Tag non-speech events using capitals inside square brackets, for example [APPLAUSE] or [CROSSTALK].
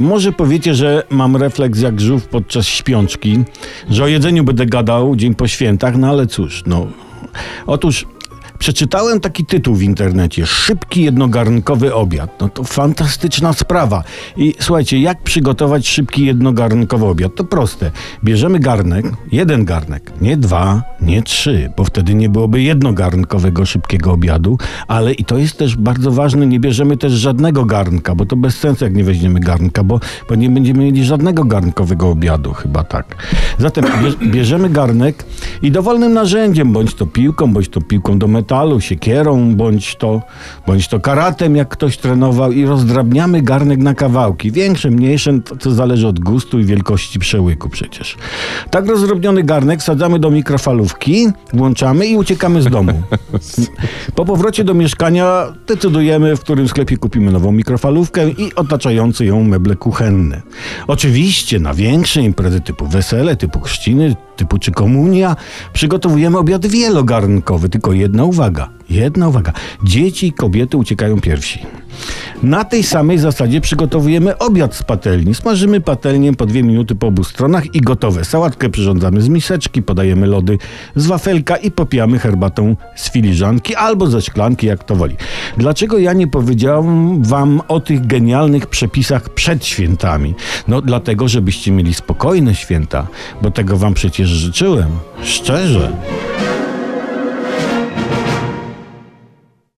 Może powiecie, że mam refleks jak żółw podczas śpiączki, że o jedzeniu będę gadał dzień po świętach, no ale cóż, no. Otóż przeczytałem taki tytuł w internecie: Szybki jednogarnkowy obiad. No to fantastyczna sprawa. I słuchajcie, jak przygotować szybki jednogarnkowy obiad? To proste. Bierzemy garnek, jeden garnek, nie dwa, nie trzy, bo wtedy nie byłoby jednogarnkowego szybkiego obiadu, ale i to jest też bardzo ważne, nie bierzemy też żadnego garnka, bo to bez sensu, jak nie weźmiemy garnka, bo, bo nie będziemy mieli żadnego garnkowego obiadu, chyba tak. Zatem bie- bierzemy garnek i dowolnym narzędziem, bądź to piłką, bądź to piłką do metalu, siekierą, bądź to, bądź to karatem, jak ktoś trenował i rozdrabniamy garnek na kawałki. Większe, mniejsze, to, zależy od gustu i wielkości przełyku przecież. Tak rozdrobniony garnek sadzamy do mikrofalówki, włączamy i uciekamy z domu. [LAUGHS] Po powrocie do mieszkania decydujemy, w którym sklepie kupimy nową mikrofalówkę i otaczające ją meble kuchenne. Oczywiście na większe imprezy typu wesele, typu chrzciny, typu czy komunia przygotowujemy obiad wielogarnkowy. Tylko jedna uwaga, jedna uwaga. Dzieci i kobiety uciekają pierwsi. Na tej samej zasadzie przygotowujemy obiad z patelni. Smażymy patelnię po dwie minuty po obu stronach i gotowe. Sałatkę przyrządzamy z miseczki, podajemy lody z wafelka i popijamy herbatą z filiżanki albo ze szklanki, jak to woli. Dlaczego ja nie powiedziałam wam o tych genialnych przepisach przed świętami? No dlatego, żebyście mieli spokojne święta, bo tego wam przecież życzyłem. Szczerze.